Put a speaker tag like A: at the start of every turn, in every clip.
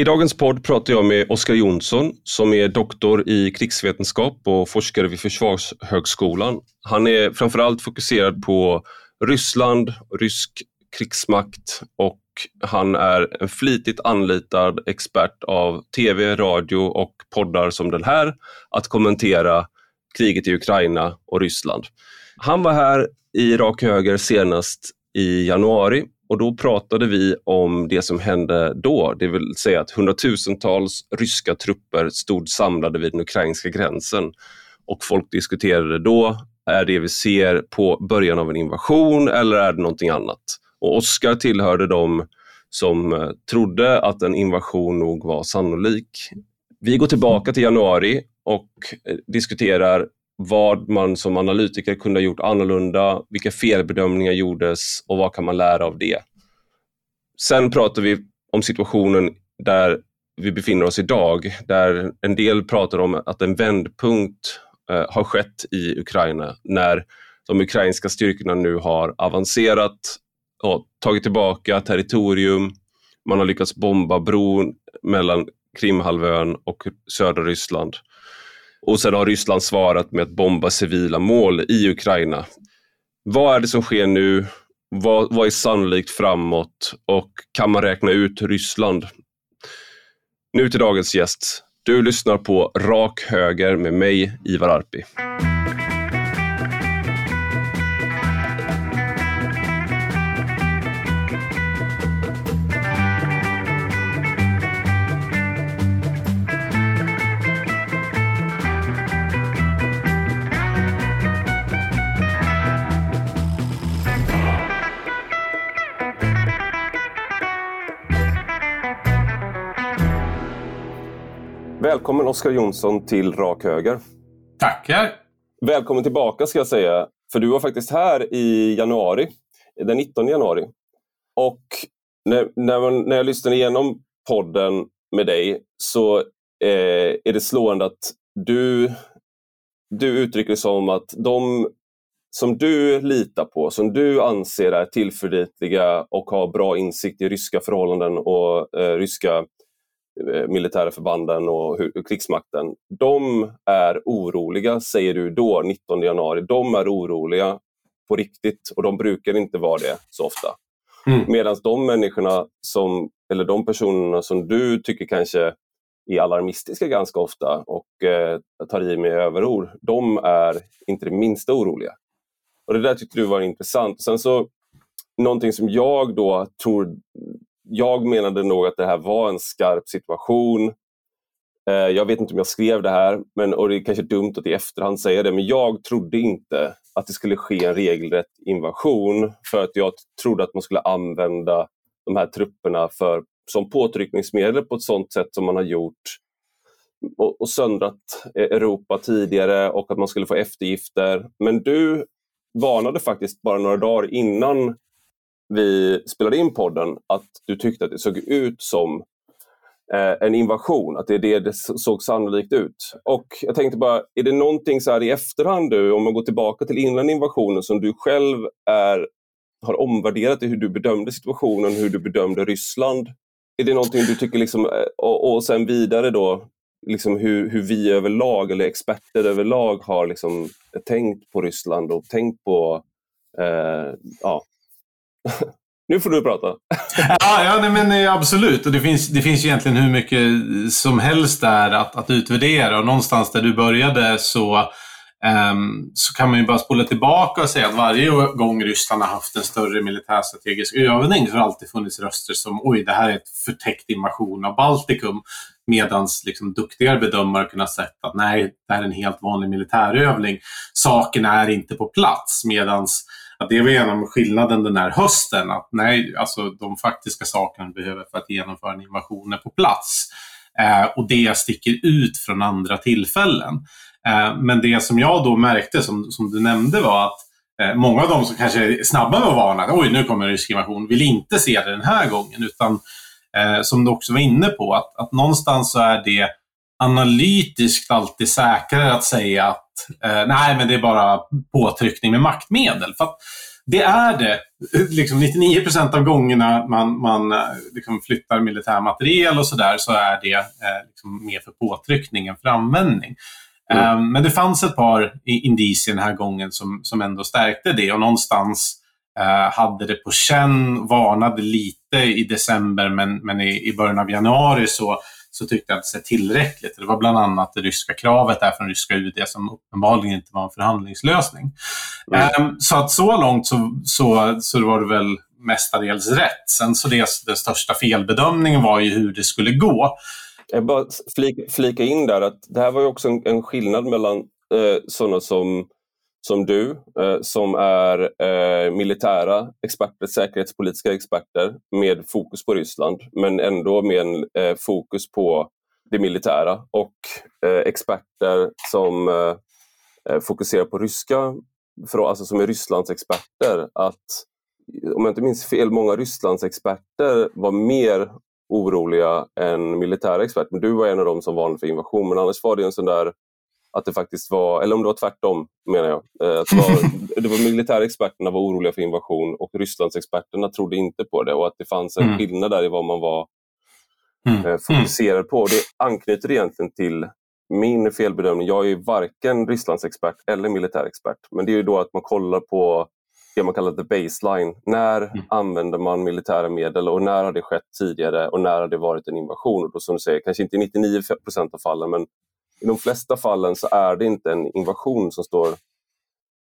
A: I dagens podd pratar jag med Oskar Jonsson som är doktor i krigsvetenskap och forskare vid Försvarshögskolan. Han är framförallt fokuserad på Ryssland, rysk krigsmakt och han är en flitigt anlitad expert av tv, radio och poddar som den här att kommentera kriget i Ukraina och Ryssland. Han var här i Rak Höger senast i januari och då pratade vi om det som hände då, det vill säga att hundratusentals ryska trupper stod samlade vid den ukrainska gränsen. Och folk diskuterade då, är det vi ser på början av en invasion eller är det någonting annat? Och Oskar tillhörde dem som eh, trodde att en invasion nog var sannolik. Vi går tillbaka till januari och eh, diskuterar vad man som analytiker kunde ha gjort annorlunda, vilka felbedömningar gjordes och vad kan man lära av det. Sen pratar vi om situationen där vi befinner oss idag, där en del pratar om att en vändpunkt eh, har skett i Ukraina när de ukrainska styrkorna nu har avancerat och tagit tillbaka territorium. Man har lyckats bomba bron mellan Krimhalvön och södra Ryssland. Och sen har Ryssland svarat med att bomba civila mål i Ukraina. Vad är det som sker nu? Vad, vad är sannolikt framåt? Och kan man räkna ut Ryssland? Nu till dagens gäst. Du lyssnar på Rak Höger med mig, Ivar Arpi. Välkommen Oskar Jonsson till Rak Höger.
B: Tackar.
A: Välkommen tillbaka ska jag säga. För du var faktiskt här i januari, den 19 januari. Och när, när, man, när jag lyssnade igenom podden med dig så eh, är det slående att du, du uttrycker det som att de som du litar på, som du anser är tillförlitliga och har bra insikt i ryska förhållanden och eh, ryska militära förbanden och krigsmakten, de är oroliga, säger du då, 19 januari. De är oroliga på riktigt och de brukar inte vara det så ofta. Mm. Medan de människorna, som, eller de personerna som du tycker kanske är alarmistiska ganska ofta och eh, tar i med överord, de är inte det minsta oroliga. Och Det där tyckte du var intressant. Sen så, någonting som jag då tror jag menade nog att det här var en skarp situation. Eh, jag vet inte om jag skrev det här, men, och det är kanske dumt att i efterhand säga det, men jag trodde inte att det skulle ske en regelrätt invasion för att jag trodde att man skulle använda de här trupperna för, som påtryckningsmedel på ett sådant sätt som man har gjort och, och söndrat e- Europa tidigare och att man skulle få eftergifter. Men du varnade faktiskt bara några dagar innan vi spelade in podden att du tyckte att det såg ut som eh, en invasion, att det är det det såg sannolikt ut. Och jag tänkte bara, är det någonting så här i efterhand nu, om man går tillbaka till innan invasionen, som du själv är, har omvärderat i hur du bedömde situationen, hur du bedömde Ryssland? Är det någonting du tycker, liksom, eh, och, och sen vidare då, liksom hur, hur vi överlag, eller experter överlag, har liksom tänkt på Ryssland och tänkt på eh, ja, nu får du prata.
B: ja, ja nej, men eh, absolut. Och det, finns, det finns egentligen hur mycket som helst där att, att utvärdera. Och någonstans där du började så, um, så kan man ju bara spola tillbaka och säga att varje gång Ryssland har haft en större militärstrategisk övning så har det alltid funnits röster som oj, det här är ett förtäckt invasion av Baltikum. Medan liksom, duktigare bedömare kunnat sett att nej, det här är en helt vanlig militärövning. Saken är inte på plats. Medans att det var genom skillnaden den här hösten. Att nej, alltså de faktiska sakerna vi behöver för att genomföra en invasion är på plats. Eh, och det sticker ut från andra tillfällen. Eh, men det som jag då märkte, som, som du nämnde, var att eh, många av de som kanske är snabba med att varna, oj nu kommer en rysk invasion, vill inte se det den här gången. Utan eh, som du också var inne på, att, att någonstans så är det analytiskt alltid säkrare att säga att eh, nej, men det är bara påtryckning med maktmedel. För det är det. Liksom 99 procent av gångerna man, man eh, liksom flyttar militär materiel och sådär så är det eh, liksom mer för påtryckning än för användning. Mm. Um, men det fanns ett par indicier den här gången som, som ändå stärkte det och någonstans uh, hade det på känn, varnade lite i december men, men i, i början av januari så så tyckte jag att det är tillräckligt. Det var bland annat det ryska kravet där från ryska UD som uppenbarligen inte var en förhandlingslösning. Mm. Så att så långt så, så, så var det väl mestadels rätt. Sen så det, den största felbedömningen var ju hur det skulle gå.
A: Jag bara flika, flika in där att det här var ju också en, en skillnad mellan eh, sådana som som du, eh, som är eh, militära experter, säkerhetspolitiska experter med fokus på Ryssland, men ändå med en eh, fokus på det militära och eh, experter som eh, eh, fokuserar på ryska, för, alltså som är Rysslands experter. Att, om jag inte minns fel, många Rysslands experter var mer oroliga än militära experter. Men du var en av dem som varnade för invasion, men annars var det en sån där att det faktiskt var, eller om det var tvärtom menar jag. Eh, att det, var, det var militärexperterna var oroliga för invasion och Rysslandsexperterna trodde inte på det och att det fanns en mm. skillnad där i vad man var mm. Eh, fokuserad på. Det anknyter egentligen till min felbedömning. Jag är varken Rysslandsexpert eller militärexpert. Men det är ju då att man kollar på det man kallar the baseline. När mm. använder man militära medel och när har det skett tidigare och när har det varit en invasion? Och då som du säger, kanske inte i 99% av fallen men i de flesta fallen så är det inte en invasion som står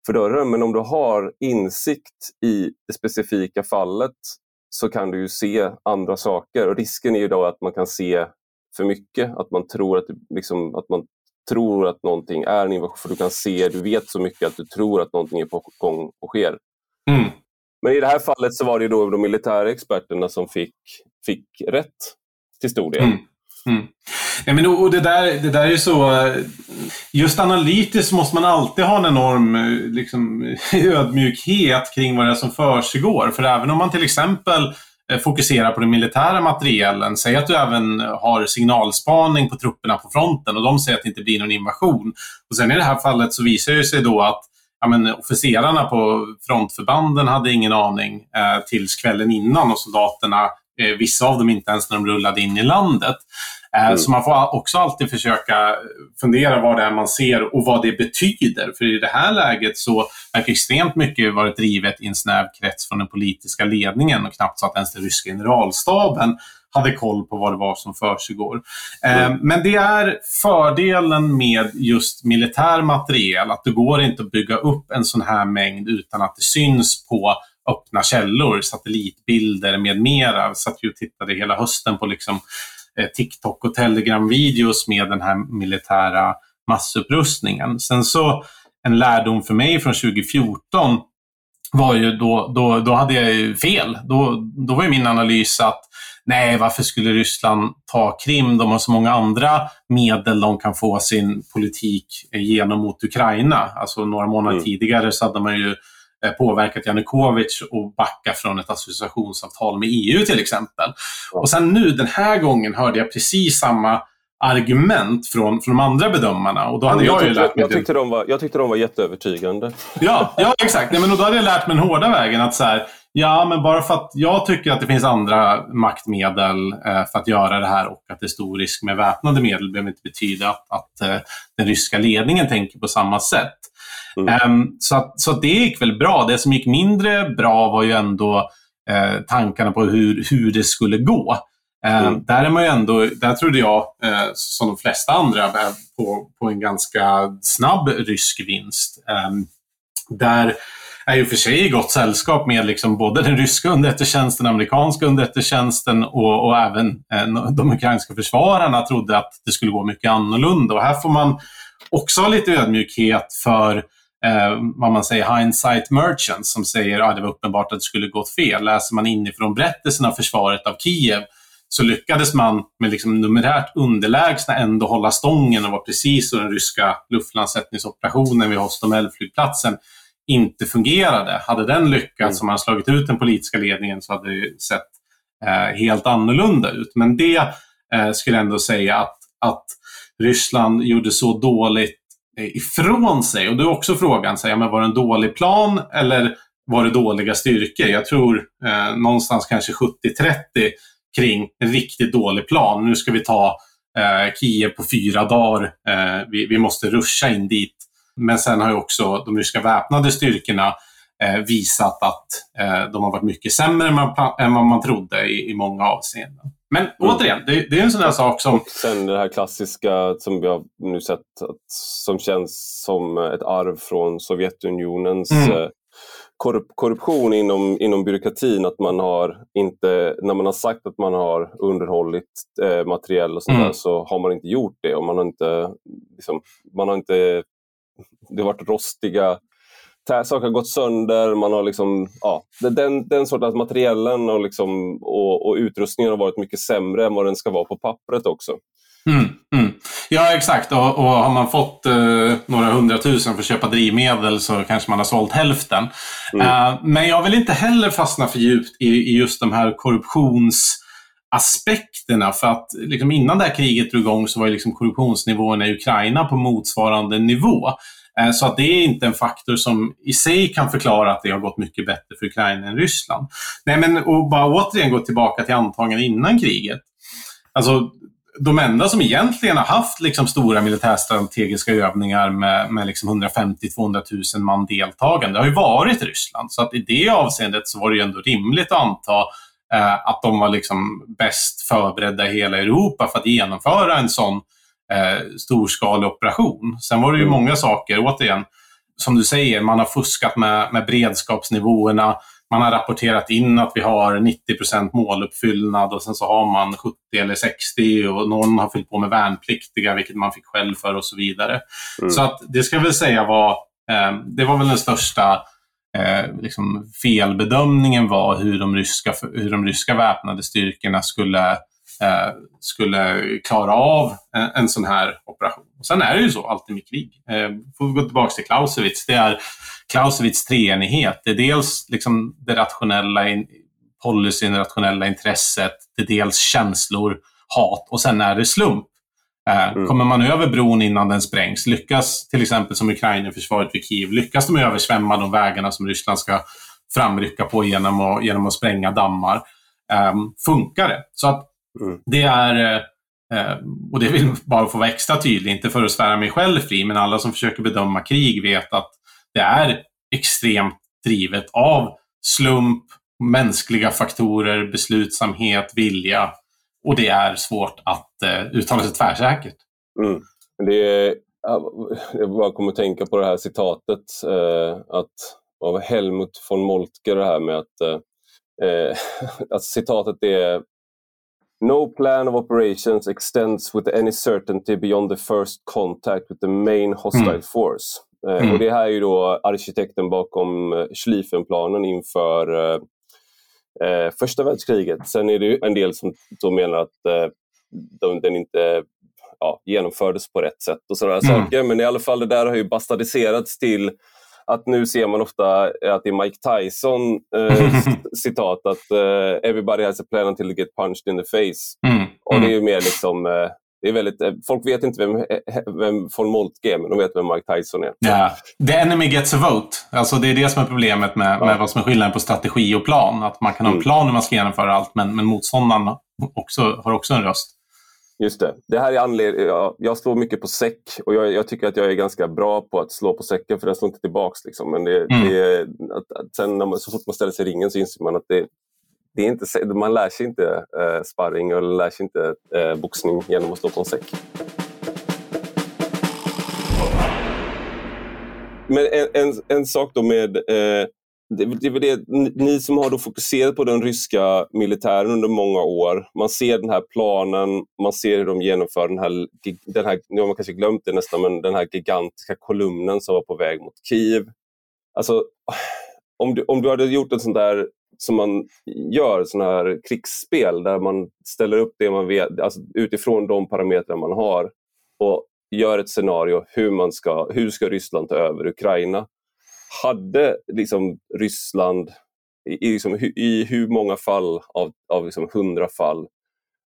A: för dörren. Men om du har insikt i det specifika fallet så kan du ju se andra saker. Och risken är ju då att man kan se för mycket, att man tror att, liksom, att man tror att någonting är en invasion. För du kan se, du vet så mycket att du tror att någonting är på gång och sker. Mm. Men i det här fallet så var det då de militära experterna som fick, fick rätt till stor del. Mm.
B: Mm. Ja, men, och det, där, det där är så... Just analytiskt måste man alltid ha en enorm eh, liksom, ödmjukhet kring vad det är som försiggår. För även om man till exempel eh, fokuserar på den militära materielen. Säg att du även har signalspaning på trupperna på fronten och de säger att det inte blir någon invasion. Och sen i det här fallet så visar det sig då att ja, men, officerarna på frontförbanden hade ingen aning eh, tills kvällen innan och soldaterna vissa av dem inte ens när de rullade in i landet. Eh, mm. Så man får också alltid försöka fundera vad det är man ser och vad det betyder. För i det här läget så verkar extremt mycket varit drivet i en snäv krets från den politiska ledningen och knappt så att ens den ryska generalstaben hade koll på vad det var som försiggår. Eh, mm. Men det är fördelen med just militär materiel, att det går inte att bygga upp en sån här mängd utan att det syns på öppna källor, satellitbilder med mera. Jag satt ju och tittade hela hösten på liksom, eh, TikTok och Telegram-videos med den här militära massupprustningen. Sen så en lärdom för mig från 2014 var ju då, då, då hade jag ju fel. Då, då var ju min analys att nej, varför skulle Ryssland ta Krim? De har så många andra medel de kan få sin politik genom mot Ukraina. Alltså några månader mm. tidigare så hade man ju påverkat Janukovic att backa från ett associationsavtal med EU till exempel. Och sen nu den här gången hörde jag precis samma argument från, från de andra bedömarna. Och då hade jag, jag, tyckte, lärt mig
A: jag, tyckte de var, jag tyckte de var jätteövertygande.
B: Ja, ja exakt. Nej, men då hade jag lärt mig den hårda vägen. att så här, Ja, men bara för att jag tycker att det finns andra maktmedel eh, för att göra det här och att det är stor risk med väpnade medel behöver inte betyda att, att eh, den ryska ledningen tänker på samma sätt. Mm. Um, så, att, så att det gick väl bra. Det som gick mindre bra var ju ändå eh, tankarna på hur, hur det skulle gå. Eh, mm. Där, är man ju ändå, där trodde jag, eh, som de flesta andra, på, på en ganska snabb rysk vinst. Ehm, där är ju för sig i gott sällskap med liksom både den ryska underrättelsetjänsten, den amerikanska underrättelsetjänsten och, och även eh, de ukrainska försvararna trodde att det skulle gå mycket annorlunda. Och här får man också ha lite ödmjukhet för eh, vad man säger, hindsight merchants som säger att ah, det var uppenbart att det skulle gått fel. Läser man inifrån berättelsen av försvaret av Kiev så lyckades man med liksom numerärt underlägsna ändå hålla stången och var precis så den ryska luftlandsättningsoperationen vid Hostomel-flygplatsen inte fungerade. Hade den lyckats, mm. man slagit ut den politiska ledningen, så hade det sett eh, helt annorlunda ut. Men det eh, skulle ändå säga att, att Ryssland gjorde så dåligt Eh, ifrån sig. Och då är också frågan, så, här, men var det en dålig plan eller var det dåliga styrkor. Jag tror eh, någonstans kanske 70-30 kring en riktigt dålig plan. Nu ska vi ta eh, Kiev på fyra dagar. Eh, vi, vi, måste ruscha in dit. Men sen har ju också de ryska väpnade styrkorna eh, visat att eh, de har varit mycket sämre än, man, än vad man trodde i, i många avseenden. Men mm. återigen, det, det, är en sån där sak som... Och
A: sen det här klassiska som vi har nu sett, att, som känns som ett arv från Sovjetunionens mm. Eh, korrup korruption inom, inom byråkratin. Att man har inte, när man har sagt att man har underhållit eh, materiell och sånt mm. där, så har man inte gjort det. Och man har inte, liksom, man har inte, det har varit rostiga saker har gått sönder, man har liksom, ja, den, den sortens materiellen och, liksom, och, och utrustningen har varit mycket sämre än vad den ska vara på pappret också.
B: Mm, mm. Ja, exakt. Och, och, har man fått eh, några hundratusen för att köpa drivmedel så kanske man har sålt hälften. Mm. Uh, men jag vill inte heller fastna för djupt i, i just de här korruptionsaspekterna. För att liksom, innan det här kriget drog igång så var ju liksom korruptionsnivåerna i Ukraina på motsvarande nivå. Eh, så att det är inte en faktor som i sig kan förklara att det har gått mycket bättre för Ukraina än Ryssland. Nej, men och bara återigen gå tillbaka till antaganden innan kriget. Alltså, de enda som egentligen har haft liksom stora militärstrategiska övningar med, med liksom 150-200 000 man deltagande har ju varit Ryssland. Så att i det avseendet så var det ju ändå rimligt att anta eh, att de var liksom bäst förberedda i hela Europa för att genomföra en sån eh, storskalig operation. Sen var det ju mm. många saker, återigen, som du säger, man har fuskat med, med beredskapsnivåerna man har rapporterat in att vi har 90% måluppfyllnad och sen så har man 70 eller 60 och någon har fyllt på med värnpliktiga, vilket man fick skäll för och så vidare. Mm. Så att det ska jag väl säga var, eh, det var väl den största eh, liksom felbedömningen var hur de, ryska, hur de ryska väpnade styrkorna skulle, eh, skulle klara av en, en sån här operation. Och sen är det ju så alltid med krig. Eh, får vi gå tillbaka till Clausewitz. Det är Clausewitz treenighet. Det är dels liksom det rationella in, policyn, det rationella intresset, det är dels känslor, hat och sen är det slump. Eh, mm. Kommer man över bron innan den sprängs, lyckas till exempel som Ukraina-försvaret vid Kiev, lyckas de översvämma de vägarna som Ryssland ska framrycka på genom att, genom att spränga dammar, um, funkar det. Så att mm. det är, uh, och det vill bara få vara extra tydlig, inte för att svära mig själv fri, men alla som försöker bedöma krig vet att det är extremt drivet av slump, mänskliga faktorer, beslutsamhet, vilja. Och det är svårt att uh, uttala sig tvärsäkert.
A: Mm. Det är, jag bara kommer att tänka på det här citatet eh, att, av Helmut von Moltke, det här med att, eh, eh att citatet är No plan of operations extends with any certainty beyond the first contact with the main hostile mm. force. Eh, mm. Och Det här är ju då arkitekten bakom eh, Schlieffenplanen inför eh, eh, första världskriget. Sen är det en del som, som menar att eh, de, den inte ja, genomfördes på rätt sätt och sådana mm. saker. Men i alla fall det där har ju bastardiserats till att nu ser man ofta att det är Mike Tyson eh, citat att eh, “everybody has a plan until they get punched in the face”. Mm. Och det är mer liksom eh, det är väldigt, eh, folk vet inte vem, vem von Moltke är, men de vet vem Mike Tyson är.
B: Ja. The enemy gets a vote. Alltså det är det som är problemet med, ja. med vad som är skillnaden på strategi och plan. Att man kan ha en mm. plan hur man ska genomföra allt, men, men motståndaren också, har också en röst.
A: Just det. det här är anled- jag, jag slår mycket på säck och jag, jag, tycker att jag är ganska bra på att slå på säcken för den slår inte tillbaks. Liksom. Men det, mm. det, att, att sen man, så fort man ställer sig i ringen så inser man att det, det är inte, man lär sig inte eh, sparring eller lär sig inte eh, boxning genom att stå på en säck. Men en, en, en sak då med eh, det, det, är det, ni som har då fokuserat på den ryska militären under många år. Man ser den här planen, man ser hur de genomför den här, den här nu har man kanske glömt det nästan, men den här gigantiska kolumnen som var på väg mot Kiev. Alltså, om du, om du hade gjort en sån där som man gör, sådana här krigsspel där man ställer upp det man vet, alltså utifrån de parametrar man har och gör ett scenario hur, man ska, hur ska Ryssland ta över Ukraina. Hade liksom Ryssland i, liksom, i hur många fall av, av liksom hundra fall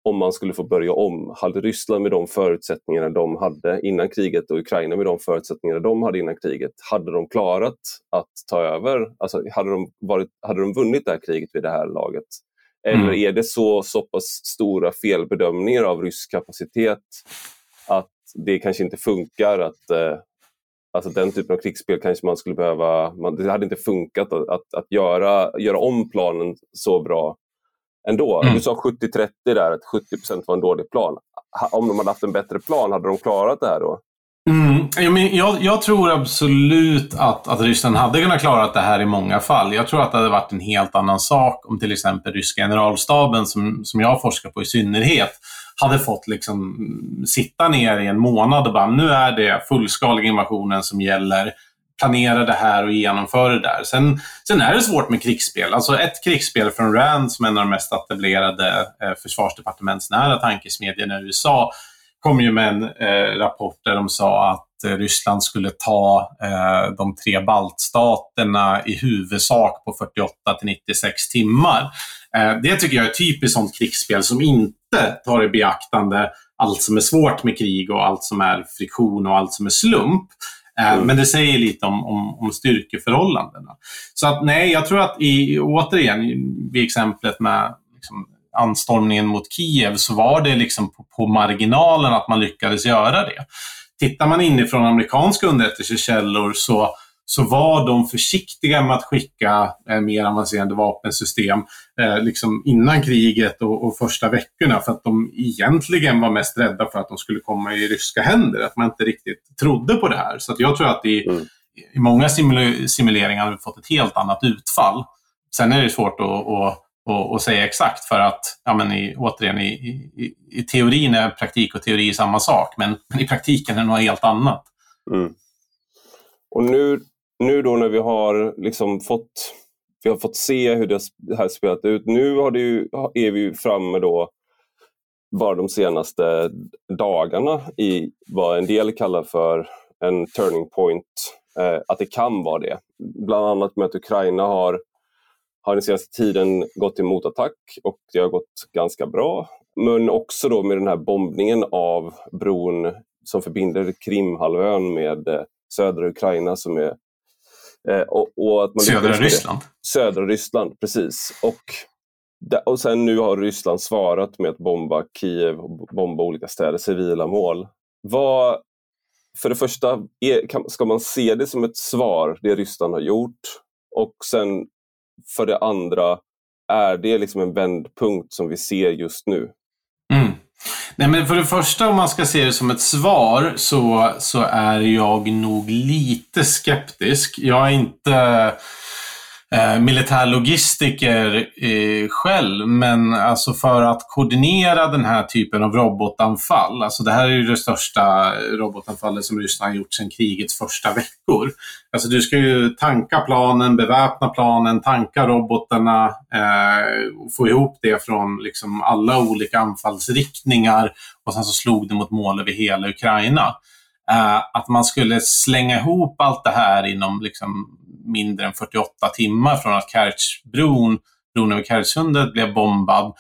A: om man skulle få börja om. Hade Ryssland med de förutsättningarna de hade innan kriget och Ukraina med de förutsättningarna de hade innan kriget, hade de klarat att ta över? Alltså, hade, de varit, hade de vunnit det här kriget vid det här laget? Eller mm. är det så, så pass stora felbedömningar av rysk kapacitet att det kanske inte funkar att eh, Alltså den typen av krigsspel kanske man skulle behöva, man, det hade inte funkat att, att, att, göra, göra om planen så bra ändå. Mm. Du sa 70-30 där, att 70% var en dålig plan. Om de hade haft en bättre plan, hade de klarat det här då?
B: Mm. Jag, jag, tror absolut att, att Ryssland hade kunnat klara det här i många fall. Jag tror att det hade varit en helt annan sak om till exempel ryska generalstaben, som, som jag forskar på i synnerhet, hade fått liksom sitta ner i en månad och bara nu är det fullskaliga invasionen som gäller. Planera det här och genomföra det där. Sen, sen är det svårt med krigsspel. Alltså ett krigsspel från RAND som är en av de mest etablerade eh, försvarsdepartementsnära tankesmedjorna i USA kom ju med en eh, rapport där de sa att eh, Ryssland skulle ta eh, de tre baltstaterna i huvudsak på 48 till 96 timmar. Eh, det tycker jag är typiskt sånt krigsspel som inte tar i beaktande allt som är svårt med krig och allt som är friktion och allt som är slump. Eh, mm. Men det säger lite om, om, om styrkeförhållandena. Så att nej, jag tror att i, återigen, vid exemplet med liksom, anstormningen mot Kiev så var det liksom på, på marginalen att man lyckades göra det. Tittar man inifrån amerikanska underrättelsekällor så, så var de försiktiga med att skicka eh, mer avancerade vapensystem eh, liksom innan kriget och, och, första veckorna för att de egentligen var mest rädda för att de skulle komma i ryska händer. Att man inte riktigt trodde på det här. Så jag tror att i, mm. i många simuleringar har vi fått ett helt annat utfall. Sen är det svårt att, att och, och säga exakt för att, ja, men i, återigen, i, i, i teorin är praktik och teori samma sak, men, men i praktiken är det något helt annat.
A: Mm. Och nu, nu då när vi har liksom fått, vi har fått se hur det här spelat ut, nu har det ju, är vi framme då bara de senaste dagarna i vad en del kallar för en turning point, eh, att det kan vara det. Bland annat med att Ukraina har har den senaste tiden gått till motattack och det har gått ganska bra. Men också då med den här bombningen av bron som förbinder Krimhalvön med eh, södra Ukraina som är
B: och, och att man södra Ryssland?
A: Södra Ryssland, precis. Och, och sen nu har Ryssland svarat med att bomba Kiev och bomba olika städer, civila mål. Vad, för det första, är, kan, ska man se det som ett svar, det Ryssland har gjort? Och sen för det andra, är det liksom en vändpunkt som vi ser just nu?
B: Nej, men för det första, om man ska se det som ett svar, så, så är jag nog lite skeptisk. Jag är inte eh, militärlogistiker eh, själv, men alltså för att koordinera den här typen av robotanfall, alltså det här är ju det största robotanfallet som Ryssland har gjort sedan krigets första veckor. Alltså du ska ju tanka planen, beväpna planen, tanka robotarna, eh, få ihop det från liksom alla olika anfallsriktningar och sen så slog det mot mål över hela Ukraina. Eh, att man skulle slänga ihop allt det här inom liksom mindre än 48 timmar från att Kertjbron, bron över Kertjsundet, blev bombad.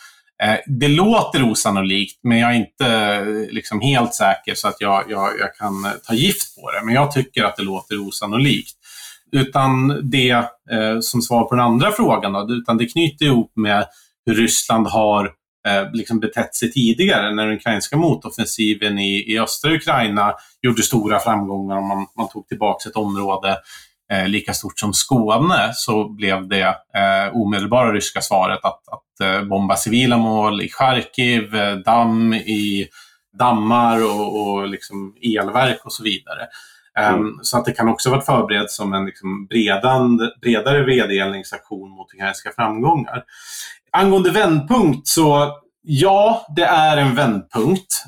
B: Eh, det låter osannolikt, men jag är inte eh, liksom helt säker så att jag, jag, jag kan eh, ta gift på det. Men jag tycker att det låter osannolikt. Utan det, eh, som svar på den andra frågan, då, utan det knyter ihop med hur Ryssland har eh, liksom betett sig tidigare när den ukrainska motoffensiven i, i östra Ukraina gjorde stora framgångar och man, man tog tillbaka ett område eh, lika stort som Skåne så blev det eh, omedelbara ryska svaret att, att eh, bomba civila mål i Charkiv, eh, damm i dammar och, och liksom elverk och så vidare. Ehm, mm. Så att det kan också vara förberett som en liksom bredande, bredare vedergällningsaktion mot ukrainska framgångar. Angående vändpunkt så Ja, det är en vändpunkt.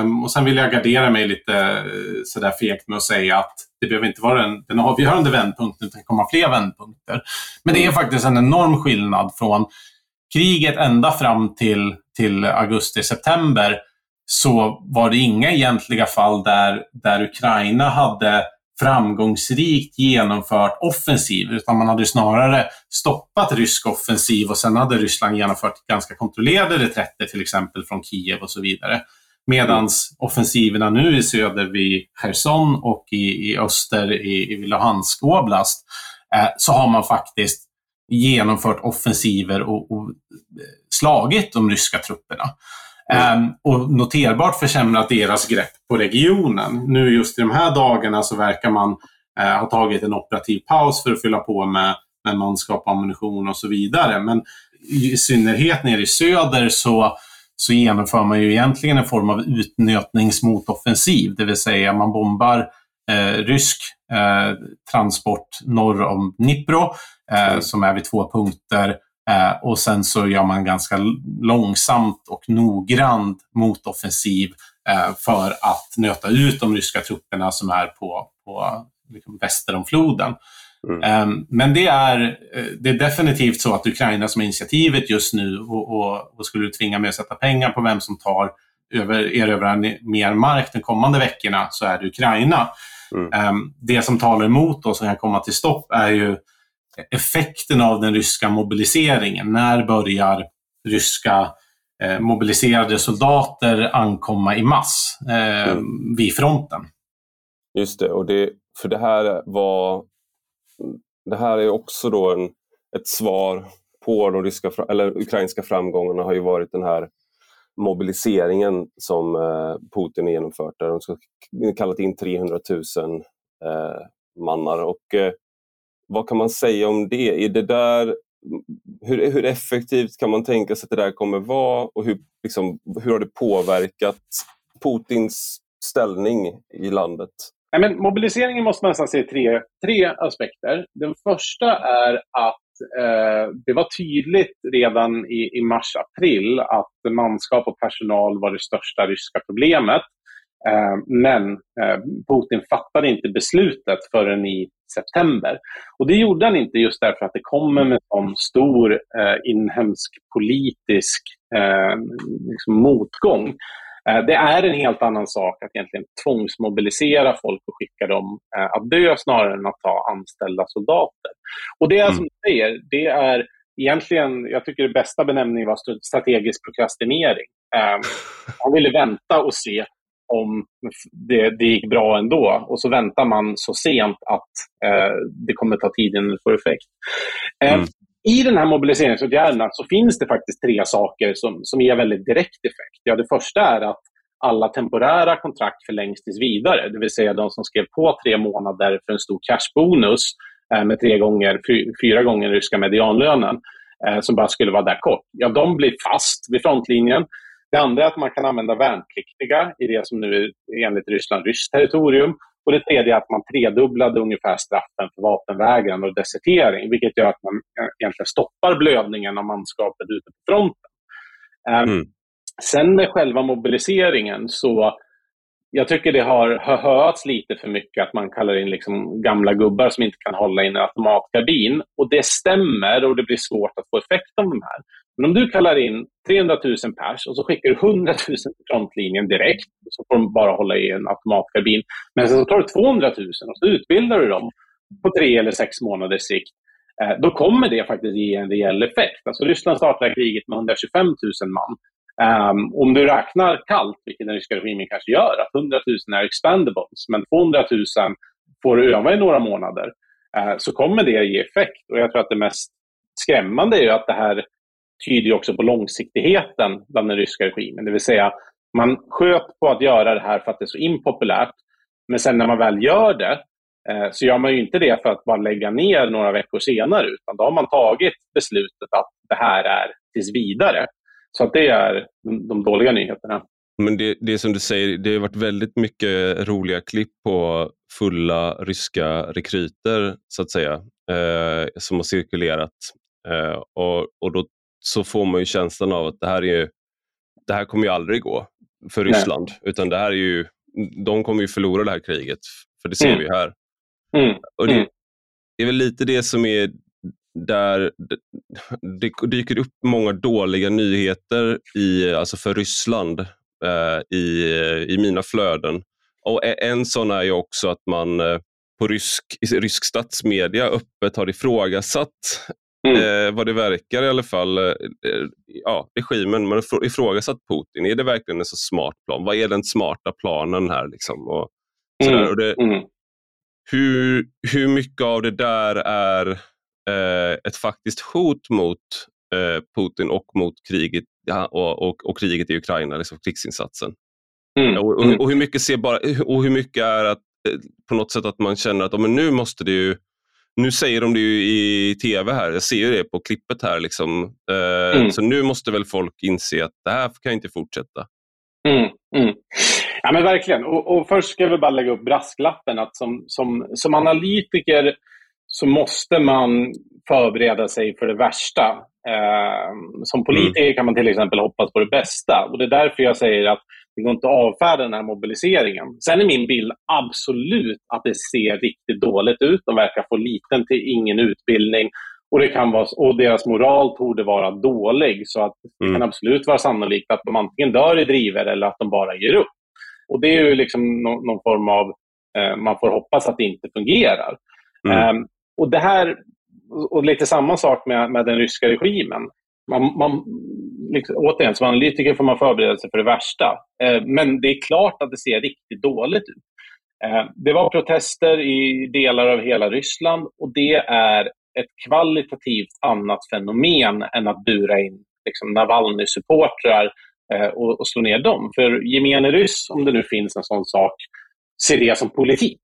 B: Um, och sen vill jag gardera mig lite eh, sådär fegt med att säga att det behöver inte vara den, den avgörande vändpunkten, utan det kommer fler vändpunkter. Men det är faktiskt en enorm skillnad från kriget ända fram till, till augusti-september så var det inga egentliga fall där, där Ukraina hade
C: framgångsrikt genomfört offensiv, utan man hade snarare stoppat rysk offensiv och sen hade Ryssland genomfört ganska kontrollerade reträtter, till exempel från Kiev och så vidare. Medan offensiverna nu i söder vid Cherson och i, i öster i, i Luhansk oblast, eh, så har man faktiskt genomfört offensiver och, och eh, slagit de ryska trupperna. Mm. Um, och noterbart försämrat deras grepp på regionen. Nu just i de här dagarna så verkar man uh, ha tagit en operativ paus för att fylla på med, med manskap, ammunition och så vidare. Men i synnerhet nere i söder så, så genomför man ju egentligen en form av utnötningsmotoffensiv, det vill säga man bombar eh, rysk eh, transport norr om Dnipro, eh, mm. som är vid två punkter Eh, och sen så gör man ganska långsamt och noggrant motoffensiv eh, för att nöta ut de ryska trupperna som är på, på liksom väster om floden. Mm. Eh, men det är, eh, det är definitivt så att Ukraina som är initiativet just nu och, och, och skulle du tvinga mig att sätta pengar på vem som tar över, erövrar mer mark de kommande veckorna så är det Ukraina. Mm. Ehm, det som talar emot och som kan komma till stopp är ju effekten av den ryska mobiliseringen. När börjar ryska eh, mobiliserade soldater ankomma i mass eh, mm. vid fronten?
A: Just det, och det, för det här var det här är också då en, ett svar på de ryska, eller ukrainska framgångarna har ju varit den här mobiliseringen som eh, Putin har genomfört där de ska kallat in 300 000 eh, mannar. Och, eh, vad kan man säga om det? Är det där hur, hur effektivt kan man tänka sig att det där kommer vara och hur, liksom, hur har det påverkat Putins ställning i landet?
B: Nej, men mobiliseringen måste man nästan se tre, tre aspekter. Den första är att eh, det var tydligt redan i, i mars-april att manskap och personal var det största ryska problemet. Eh, men eh, Putin fattade inte beslutet förrän i september. Och det gjorde han inte just därför att det kommer med en stor eh, inhemsk politisk liksom motgång. Det är en helt annan sak att egentligen tvångsmobilisera folk och skicka dem att dö snarare än att ta anställda soldater. Och det är mm. som du säger, det är egentligen, jag tycker det bästa benämningen var strategisk prokrastinering. Han ville vänta och se om det, det gick bra ändå. Och så väntar man så sent att eh, det kommer ta tid innan det får effekt. Eh, mm. I den här mobiliseringsåtgärderna så finns det faktiskt tre saker som, som ger väldigt direkt effekt. Ja, det första är att alla temporära kontrakt förlängs tills vidare. Det vill säga de som skrev på tre månader för en stor cashbonus eh, med tre gånger, fyra gånger ryska medianlönen eh, som bara skulle vara där kort. Ja, de blir fast vid frontlinjen. Det andra är att man kan använda värnpliktiga i det som nu är enligt Ryssland ryskt territorium. Och det tredje är att man tredubblade ungefär straffen för vapenvägran och desertering, vilket gör att man egentligen stoppar blödningen av manskapet ute på fronten. Ehm, mm. Sen med själva mobiliseringen så jag tycker det har hörts lite för mycket att man kallar in liksom gamla gubbar som inte kan hålla in en automatkarbin. Och det stämmer och det blir svårt att få effekt av de här. Men om du kallar in 300 000 pers och så skickar du 100 000 till frontlinjen direkt, så får de bara hålla i en automatkarbin. Men sen så tar du 200 000 och så utbildar du dem på tre eller sex månaders sikt. Eh, då kommer det faktiskt ge en rejäl effekt. Alltså Ryssland startar kriget med 125 000 man. Um, om du räknar kallt, vilket den ryska regimen kanske gör, att 100 000 är expandables, men 200 000 får du öva i några månader, uh, så kommer det ge effekt. Och jag tror att det mest skrämmande är att det här tyder också på långsiktigheten bland den ryska regimen. Det vill säga, man sköt på att göra det här för att det är så impopulärt. Men sen när man väl gör det eh, så gör man ju inte det för att bara lägga ner några veckor senare, utan då har man tagit beslutet att det här är tills vidare. Så att det är de dåliga nyheterna.
A: Men det, det är som du säger, det har varit väldigt mycket roliga klipp på fulla ryska rekryter så att säga, eh, som har cirkulerat. Eh, och, och då så får man ju känslan av att det här, är, det här kommer ju aldrig gå för Ryssland. Nej. Utan det här är ju, de kommer ju förlora det här kriget. För det ser mm. vi här. Mm. Och det, mm. det är väl lite det som är där det dyker upp många dåliga nyheter i, alltså för Ryssland eh, i, i mina flöden. Och En sån är ju också att man, eh, på rysk, rysk statsmedia öppet har ifrågasatt Mm. Eh, vad det verkar i alla fall, eh, ja, regimen, man har ifrågasatt Putin. Är det verkligen en så smart plan? Vad är den smarta planen här? Liksom? Och, mm. och det, mm. hur, hur mycket av det där är eh, ett faktiskt hot mot eh, Putin och mot kriget, ja, och, och, och, kriget i Ukraina, liksom krigsinsatsen? Mm. Och, och, och, hur mycket ser bara, och hur mycket är att eh, på något sätt att man känner att men nu måste det ju nu säger de det ju i tv här, jag ser ju det på klippet här. Liksom. Eh, mm. Så nu måste väl folk inse att det här kan inte fortsätta.
B: Mm, mm. Ja men verkligen. Och, och, först ska vi bara lägga upp brasklappen att som, som, som analytiker så måste man förbereda sig för det värsta. Eh, som politiker mm. kan man till exempel hoppas på det bästa. Och Det är därför jag säger att det går inte att avfärda den här mobiliseringen. Sen är min bild absolut att det ser riktigt dåligt ut. De verkar få liten till ingen utbildning och, det kan vara, och deras moral torde vara dålig. Så att det mm. kan absolut vara sannolikt att de antingen dör i driver eller att de bara ger upp. Och Det är ju liksom någon, någon form av... Eh, man får hoppas att det inte fungerar. Mm. Um, och det här, och lite samma sak med, med den ryska regimen. Man, man, liksom, återigen, som analytiker får man förbereda sig för det värsta. Eh, men det är klart att det ser riktigt dåligt ut. Eh, det var protester i delar av hela Ryssland och det är ett kvalitativt annat fenomen än att bura in liksom, Navalny-supportrar eh, och, och slå ner dem. För gemene ryss, om det nu finns en sån sak, ser det som politik.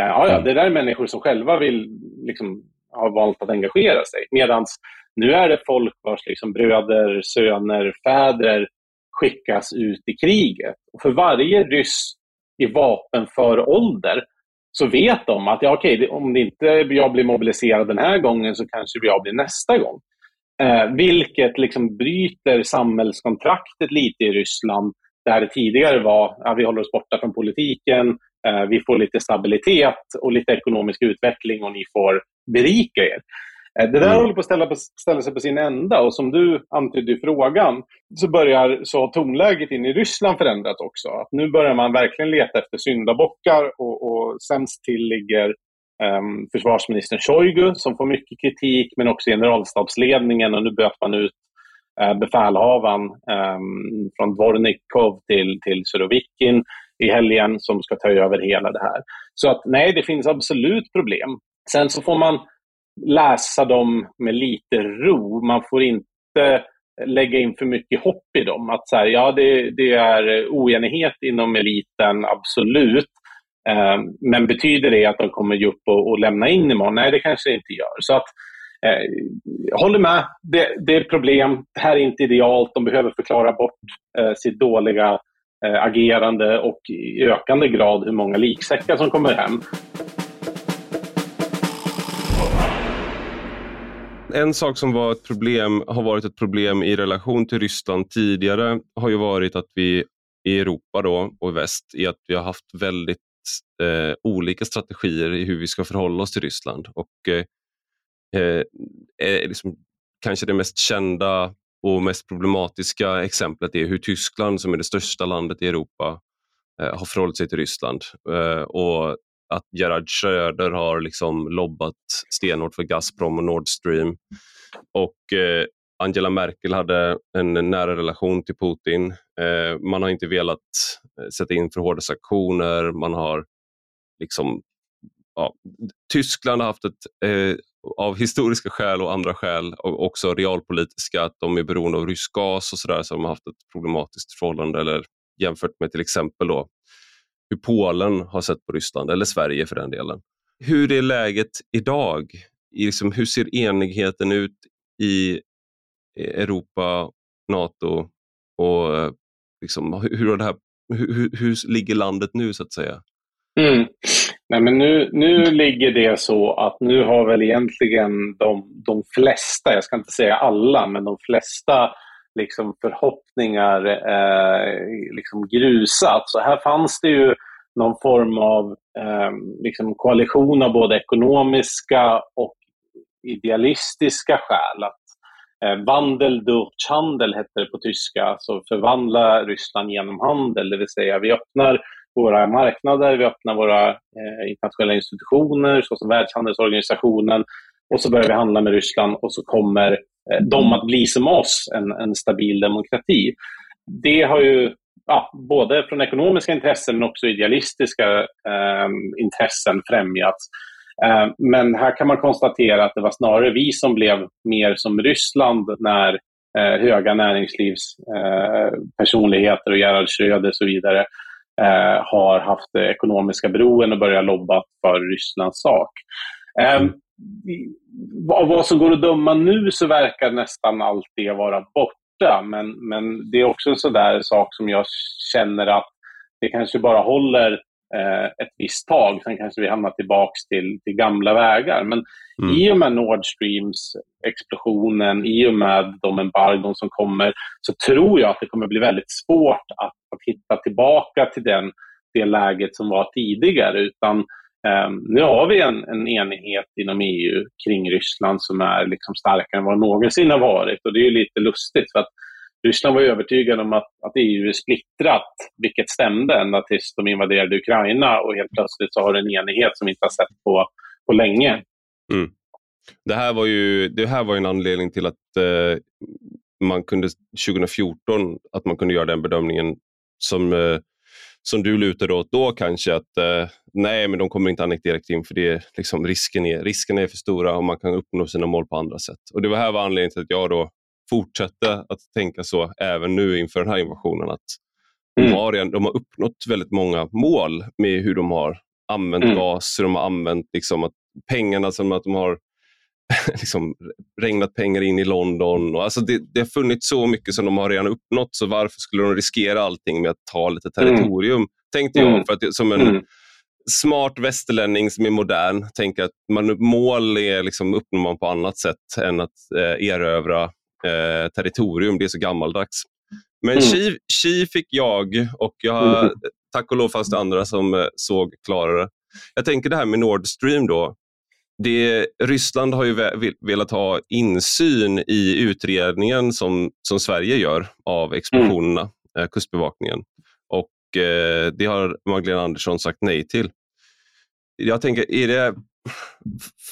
B: Eh, ja, ja, det där är människor som själva vill liksom, ha valt att engagera sig. Medan nu är det folk vars liksom bröder, söner, fäder skickas ut i kriget. Och för varje ryss i vapenför ålder så vet de att ja, okej, om det inte jag blir mobiliserad den här gången så kanske jag blir nästa gång. Eh, vilket liksom bryter samhällskontraktet lite i Ryssland där det tidigare var att vi håller oss borta från politiken, eh, vi får lite stabilitet och lite ekonomisk utveckling och ni får berika er. Eh, det där mm. håller på att ställa, ställa sig på sin ända och som du antydde i frågan så börjar så tonläget in i Ryssland förändras också. Att nu börjar man verkligen leta efter syndabockar och, och sämst till ligger um, försvarsministern Shoigu som får mycket kritik men också generalstabsledningen och nu böt man ut uh, befälhavaren um, från Dvornikov till, till Surovikin i helgen som ska ta över hela det här. Så att nej, det finns absolut problem. Sen så får man läsa dem med lite ro. Man får inte lägga in för mycket hopp i dem. Att så här, ja, det, det, är oenighet inom eliten, absolut. Eh, men betyder det att de kommer ge upp och, och, lämna in imorgon? Nej, det kanske det inte gör. Så att, eh, jag håller med. Det, det är problem. Det här är inte idealt. De behöver förklara bort eh, sitt dåliga eh, agerande och i ökande grad hur många liksäckar som kommer hem.
A: En sak som var ett problem, har varit ett problem i relation till Ryssland tidigare har ju varit att vi i Europa då, och i väst är att vi har haft väldigt eh, olika strategier i hur vi ska förhålla oss till Ryssland. Och eh, eh är liksom, Kanske det mest kända och mest problematiska exemplet är hur Tyskland, som är det största landet i Europa, eh, har förhållit sig till Ryssland. Eh, och att Gerhard Schröder har liksom lobbat stenhårt för Gazprom och Nord Stream. Och eh, Angela Merkel hade en nära relation till Putin. Eh, man har inte velat eh, sätta in för hårda sanktioner. Man har liksom, ja, Tyskland har haft ett, eh, av historiska skäl och andra skäl, och också realpolitiska, att de är beroende av rysk gas och sådär, så de har haft ett problematiskt förhållande. Eller jämfört med till exempel då hur Polen har sett på Ryssland, eller Sverige för den delen. Hur är läget idag? liksom, hur ser enigheten ut i Europa, Nato och liksom, hur, det här, hur, hur ligger landet nu så att säga?
B: Mm. Nej, men nu, nu ligger det så att nu har väl egentligen de, de flesta, jag ska inte säga alla, men de flesta liksom förhoppningar eh, liksom grusat. Så här fanns det ju någon form av eh, liksom koalition av både ekonomiska och idealistiska skäl. Att, eh, Wandel durch Handel hette det på tyska, alltså förvandla Ryssland genom handel, det vill säga vi öppnar våra marknader, vi öppnar våra eh, internationella institutioner såsom Världshandelsorganisationen och så börjar vi handla med Ryssland och så kommer eh, de att bli som oss, en, en stabil demokrati. Det har ju ja, både från ekonomiska intressen men också idealistiska eh, intressen främjats. Eh, men här kan man konstatera att det var snarare vi som blev mer som Ryssland när eh, höga näringslivspersonligheter eh, och Gerhard Schröder och så vidare eh, har haft ekonomiska beroenden och börjat lobba för Rysslands sak. Ehm, av vad som går att döma nu så verkar nästan allt det vara borta. Men, men det är också en sån sak som jag känner att det kanske bara håller eh, ett visst tag. Sen kanske vi hamnar tillbaka till, till gamla vägar. Men mm. i och med Nord Streams explosionen, i och med de embargon som kommer, så tror jag att det kommer bli väldigt svårt att, att hitta tillbaka till den, det läget som var tidigare. Utan Um, nu har vi en, en, enighet inom EU kring Ryssland som är liksom starkare än vad någonsin har varit. Och det är lite lustigt för att Ryssland var övertygade om att, att EU är splittrat, vilket stämde ända tills de invaderade Ukraina och helt plötsligt så har en enighet som vi inte har sett på, på länge.
A: Mm. Det, här var ju, det här var en anledning till att eh, man kunde 2014 att man kunde göra den bedömningen som eh, som du lutade åt då kanske, att eh, nej, men de kommer inte annektera Krim för det, liksom, risken, är, risken är för stora och man kan uppnå sina mål på andra sätt. Och Det var här var anledningen till att jag då fortsatte att tänka så även nu inför den här invasionen. Att mm. de, har, de har uppnått väldigt många mål med hur de har använt mm. gas, hur de har använt liksom, att pengarna som att de har liksom, regnat pengar in i London. Och, alltså det, det har funnits så mycket som de har redan uppnått, så varför skulle de riskera allting med att ta lite mm. territorium? Mm. Tänkte jag, mm. för att, som en mm. smart västerlänning som är modern, tänker att man, mål är liksom, uppnår man på annat sätt än att eh, erövra eh, territorium. Det är så gammaldags. Men mm. Chi, fick jag och jag mm. tack och lov fanns det andra som eh, såg klarare. Jag tänker det här med Nord Stream då det, Ryssland har ju velat ha insyn i utredningen som, som Sverige gör av explosionerna, mm. Eh, kustbevakningen. Och eh, det har Magdalena Andersson sagt nej till. Jag tänker, är det...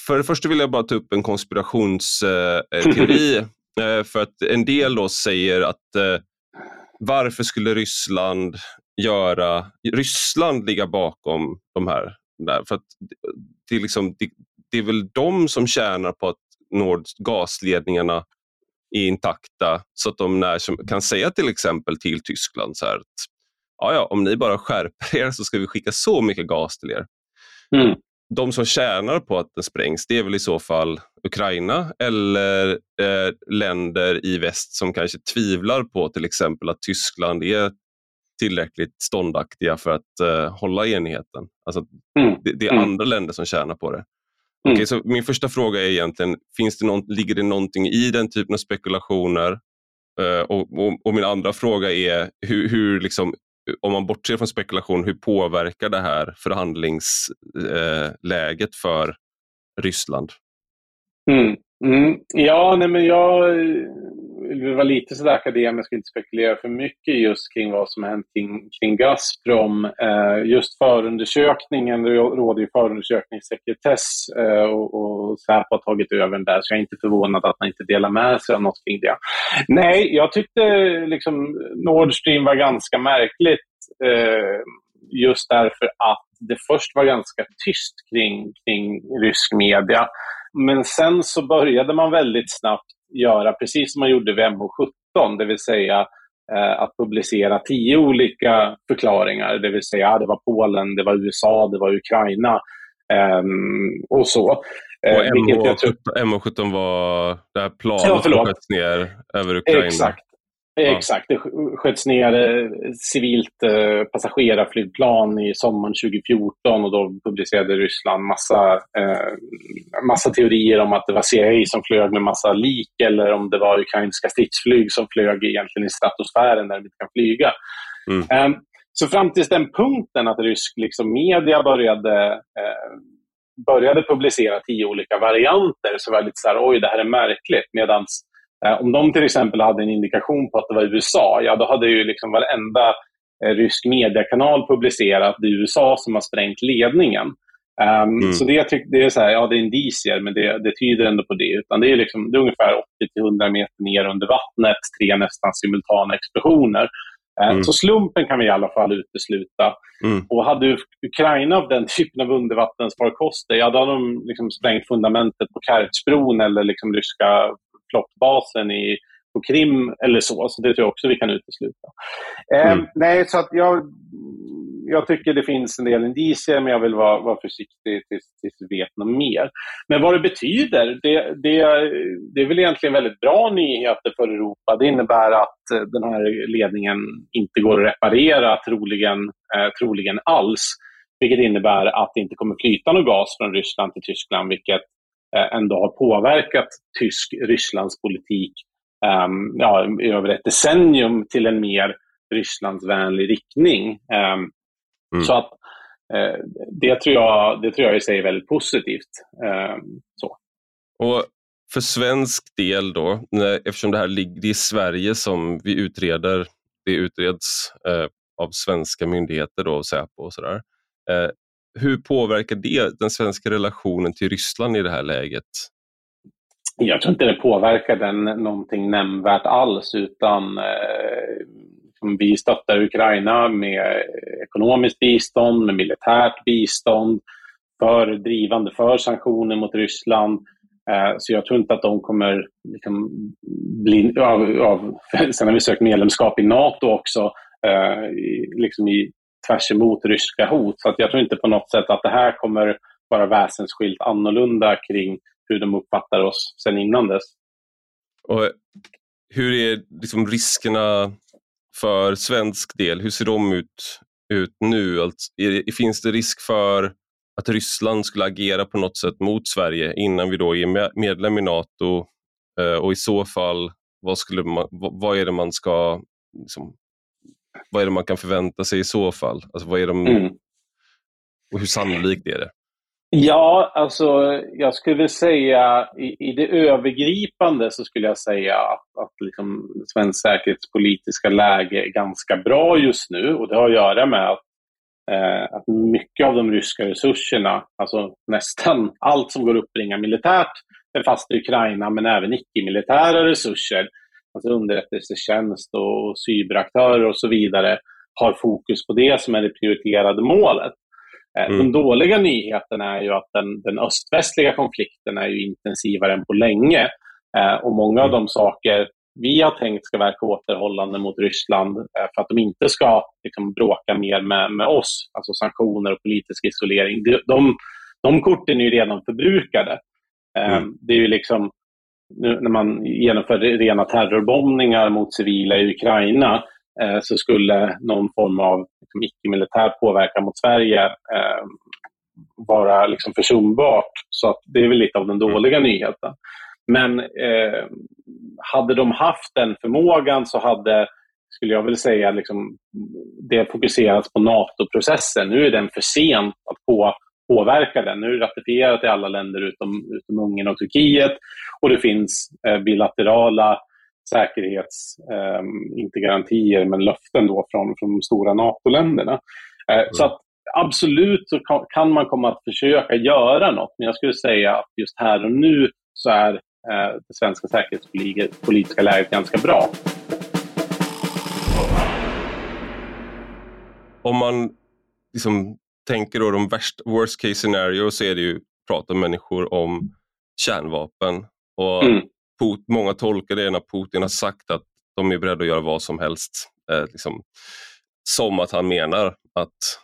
A: För det första vill jag bara ta upp en konspirationsteori. eh, för att en del då säger att eh, varför skulle Ryssland göra Ryssland ligga bakom de här där. För att det, liksom, det, det är väl de som tjänar på att Nord gasledningarna är intakta så att de när, kan säga till exempel till Tyskland så här att ja, om ni bara skärper er så ska vi skicka så mycket gas till er. Mm. De som tjänar på att den sprängs det är väl i så fall Ukraina eller eh, länder i väst som kanske tvivlar på till exempel att Tyskland är tillräckligt ståndaktiga för att eh, hålla enigheten. Alltså, mm. det, det, är mm. andra länder som tjänar på det. Mm. Okay, så min första fråga är egentligen, finns det någon, ligger det någonting i den typen av spekulationer? Uh, och, och, och, min andra fråga är, hur, hur liksom, om man bortser från spekulation, hur påverkar det här förhandlingsläget uh, för Ryssland?
B: Mm. Mm. Ja, nej men jag vill vara lite sådär akademisk och inte spekulera för mycket just kring vad som har hänt kring, kring Gazprom. Eh, just förundersökningen, det råder ju förundersökningssekretess eh, och, och Säpo har tagit över den där, så jag är inte förvånad att man inte delar med sig av något kring det. Nej, jag tyckte liksom Nord Stream var ganska märkligt eh, just därför att det först var ganska tyst kring, kring rysk media. Men sen så började man väldigt snabbt göra precis som man gjorde vid MH17, det vill säga eh, att publicera tio olika förklaringar. Det vill säga att det var Polen, det var USA, det var Ukraina eh, och så.
A: Eh, och MH17, MH17 var det här planet ja, som sköts ner över Ukraina?
B: Exakt. Exakt. Det sköts ner eh, civilt eh, passagerarflygplan i sommaren 2014 och då publicerade Ryssland massa, eh, massa teorier om att det var CIA som flög med massa lik eller om det var ukrainska stridsflyg som flög egentligen i stratosfären där de inte kan flyga. Mm. Eh, så fram till den punkten att rysk liksom, media började, började publicera tio olika varianter så var det lite så här, oj det här är märkligt. Medans Eh, om de till exempel hade en indikation på att det var USA, ja då hade ju liksom varenda rysk mediekanal publicerat det är USA som har sprängt ledningen. Um, mm. Så det, det är så här, ja det är indicier, men det, det tyder ändå på det. Utan det är, liksom, det är ungefär 80-100 meter ner under vattnet, tre nästan simultana explosioner. Eh, mm. Så slumpen kan vi i alla fall utesluta. Mm. Och hade Ukraina av den typen av undervattensfarkoster, ja, då hade de liksom sprängt fundamentet på Kertjbron eller liksom ryska flottbasen i, på Krim eller så. Så det tror jag också vi kan utesluta. Eh, mm. nej, så att jag, jag tycker det finns en del indicier, men jag vill vara, vara försiktig tills, tills vi vet något mer. Men vad det betyder, det, det, det är väl egentligen väldigt bra nyheter för Europa. Det innebär att eh, den här ledningen inte går att reparera, troligen, eh, troligen alls. Vilket innebär att det inte kommer flyta någon gas från Ryssland till Tyskland, vilket eh, ändå har påverkat tysk Rysslands politik um, ja, över ett decennium till en mer Rysslandsvänlig riktning. Um, Mm. Så att eh, det, tror jag, det tror jag i sig är väldigt positivt. Eh, så.
A: Och för svensk del då, när, eftersom det här ligger i Sverige som vi utreder, det utreds eh, av svenska myndigheter, då, Säpo och sådär. Eh, hur påverkar det den svenska relationen till Ryssland i det här läget?
B: Jag tror inte det påverkar den någonting nämnvärt alls, utan eh, vi stöttar Ukraina med ekonomiskt bistånd, med militärt bistånd, för drivande för sanktioner mot Ryssland. Eh, så jag tror inte att de kommer liksom bli... Av, av, sen har vi sökt medlemskap i NATO också, eh, liksom i, tvärs emot ryska hot. Så jag tror inte på något sätt att det här kommer vara väsensskilt annorlunda kring hur de uppfattar oss sen innan dess.
A: Och hur är liksom riskerna för svensk del, hur ser de ut, ut nu? Alltså, är, finns det risk för att Ryssland skulle agera på något sätt mot Sverige innan vi då är medlem i Nato? Eh, och i så fall, vad, skulle man, vad är det man ska liksom, vad är det man kan förvänta sig i så fall? Alltså, vad är de, mm. Och hur sannolikt är det?
B: Ja, alltså jag skulle säga i, i det övergripande så skulle jag säga att, att liksom, svensk säkerhetspolitiska läge är ganska bra just nu och det har att göra med att, eh, att mycket av de ryska resurserna, alltså nästan allt som går att uppbringa militärt är fast i Ukraina men även icke-militära resurser, alltså underrättelsetjänst och cyberaktörer och så vidare, har fokus på det som är det prioriterade målet. Eh, mm. Den dåliga nyheten är ju att den, den öst-västliga konflikten är ju intensivare än på länge. Eh, och många av de saker vi har tänkt ska verka återhållande mot Ryssland eh, för att de inte ska liksom, bråka mer med, med oss, alltså sanktioner och politisk isolering, de, de, de korten är ju redan förbrukade. Mm. Det är ju liksom, när man genomför rena terrorbombningar mot civila i Ukraina Eh, så skulle någon form av liksom, icke-militär påverkan mot Sverige eh, vara liksom försumbart. Så att det är väl lite av den dåliga nyheten. Men eh, hade de haft den förmågan så hade, skulle jag vilja säga, liksom, det fokuserats på NATO-processen. Nu är den för sent att på, påverka den. Nu är det ratifierat i alla länder utom, utom Ungern och Turkiet och det finns eh, bilaterala säkerhets, eh, inte garantier, men löften då från, från de stora NATO-länderna. Eh, mm. Så att absolut så kan man komma att försöka göra något, men jag skulle säga att just här och nu så är eh, det svenska säkerhetspolitiska läget ganska bra.
A: Om man liksom tänker då de värst, worst case scenario så är det ju prata med människor om kärnvapen. Och mm. Put, många tolkar det när Putin har sagt att de är beredda att göra vad som helst. Eh, liksom, som att han menar att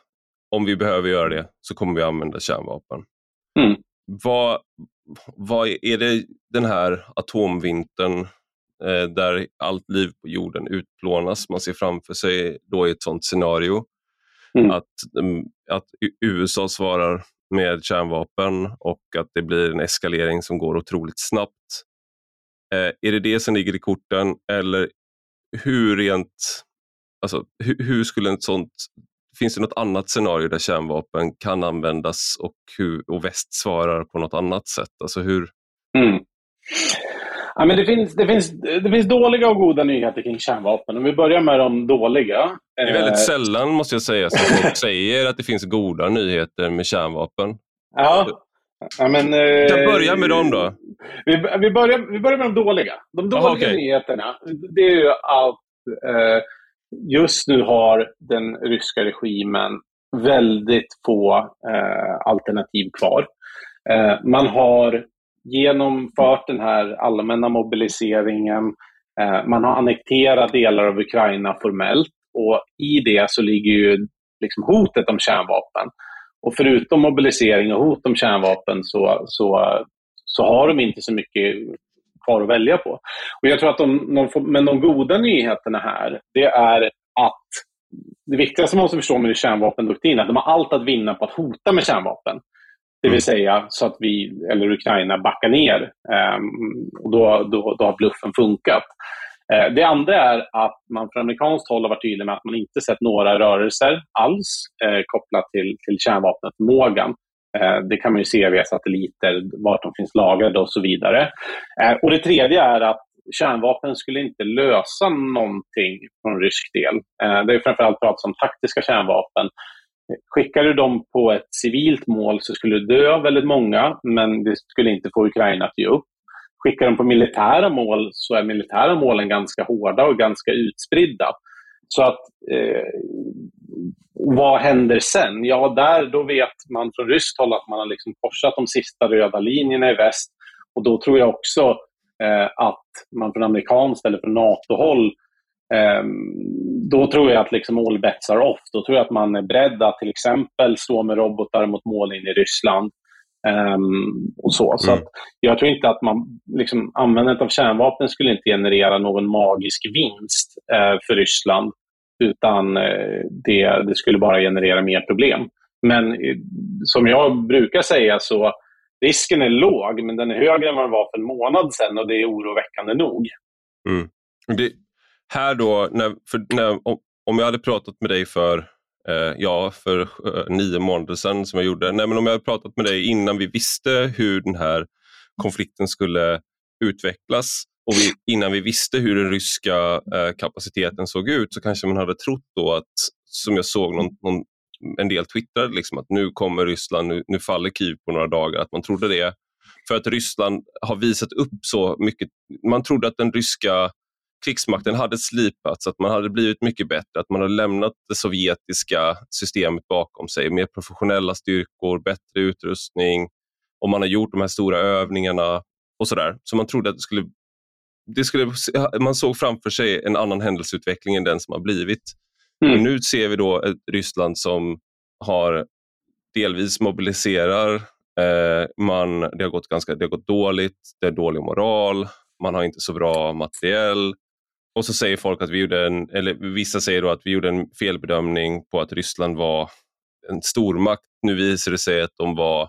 A: om vi behöver göra det så kommer vi använda kärnvapen. Mm. Vad, vad är det den här atomvintern eh, där allt liv på jorden utplånas man ser framför sig då i ett sådant scenario? Mm. Att, um, att USA svarar med kärnvapen och att det blir en eskalering som går otroligt snabbt. Eh, är det det som ligger i korten eller hur rent, alltså, hur, hur skulle ett sånt Finns det något annat scenario där kärnvapen kan användas och, hur, och väst svarar på något annat sätt? Alltså hur... Mm.
B: Ja, men det, finns, det, finns, det finns dåliga och goda nyheter kring kärnvapen. Om vi börjar med de dåliga.
A: Det är väldigt eh... sällan, måste jag säga, som folk säger att det finns goda nyheter med kärnvapen.
B: Ja. ja men,
A: eh... börja med dem då.
B: Vi, vi, börjar, vi börjar med de dåliga. De dåliga Aha, okay. nyheterna, det är ju att eh, just nu har den ryska regimen väldigt få eh, alternativ kvar. Eh, man har genomfört den här allmänna mobiliseringen. Eh, man har annekterat delar av Ukraina formellt och i det så ligger ju liksom hotet om kärnvapen. Och förutom mobilisering och hot om kärnvapen så, så, så har de inte så mycket kvar att välja på. Och jag tror att de, de får, men de goda nyheterna här, det är att det viktigaste man måste förstå med kärnvapendoktrinen är att de har allt att vinna på att hota med kärnvapen. Det vill mm. säga så att vi, eller Ukraina, backar ner. Um, och då, då, då har bluffen funkat. Uh, det andra är att man från amerikanskt håll har varit tydlig med att man inte sett några rörelser alls uh, kopplat till, till kärnvapenförmågan. Uh, det kan man ju se via satelliter, vart de finns lagrade och så vidare. och Det tredje är att kärnvapen skulle inte lösa någonting från rysk del. det är framförallt pratats om taktiska kärnvapen Skickar du dem på ett civilt mål så skulle det dö väldigt många, men det skulle inte få Ukraina att ge upp. Skickar de på militära mål så är militära målen ganska hårda och ganska utspridda. Så att eh, vad händer sen? Ja, där då vet man från ryskt håll att man har liksom korsat de sista röda linjerna i väst. Och då tror jag också eh, att man från amerikanskt eller från NATO-håll då tror jag att liksom all bets are off. Då tror jag att man är beredd att till exempel stå med robotar mot mål in i Ryssland. Um, och så. så mm. jag tror inte att man, liksom, användandet av kärnvapen skulle inte generera någon magisk vinst uh, för Ryssland. Utan uh, det, det, skulle bara generera mer problem. Men uh, som jag brukar säga så risken är låg, men den är högre än vad den var för en månad sedan och det är oroväckande nog.
A: Mm. Det, här då, när, för, när, om jag hade pratat med dig för eh, ja, för eh, nio månader sedan som jag gjorde. Nej, men om jag hade pratat med dig innan vi visste hur den här konflikten skulle utvecklas och vi, innan vi visste hur den ryska eh, kapaciteten såg ut så kanske man hade trott då att, som jag såg någon, någon en del twittrade, liksom, att nu kommer Ryssland, nu, nu faller Kiev på några dagar, att man trodde det. För att Ryssland har visat upp så mycket. Man trodde att den ryska krigsmakten hade slipats, att man hade blivit mycket bättre, att man hade lämnat det sovjetiska systemet bakom sig, mer professionella styrkor, bättre utrustning och man har gjort de här stora övningarna och sådär. Så man trodde att det skulle, det skulle, man såg framför sig en annan händelseutveckling än den som har blivit. Mm. nu ser vi då ett Ryssland som har delvis mobiliserar, eh, man, det, har gått ganska, det har gått dåligt, det är dålig moral, man har inte så bra materiell, och så säger folk att vi gjorde en, eller vissa säger då att vi gjorde en felbedömning på att Ryssland var en stormakt. Nu visar det sig att de var,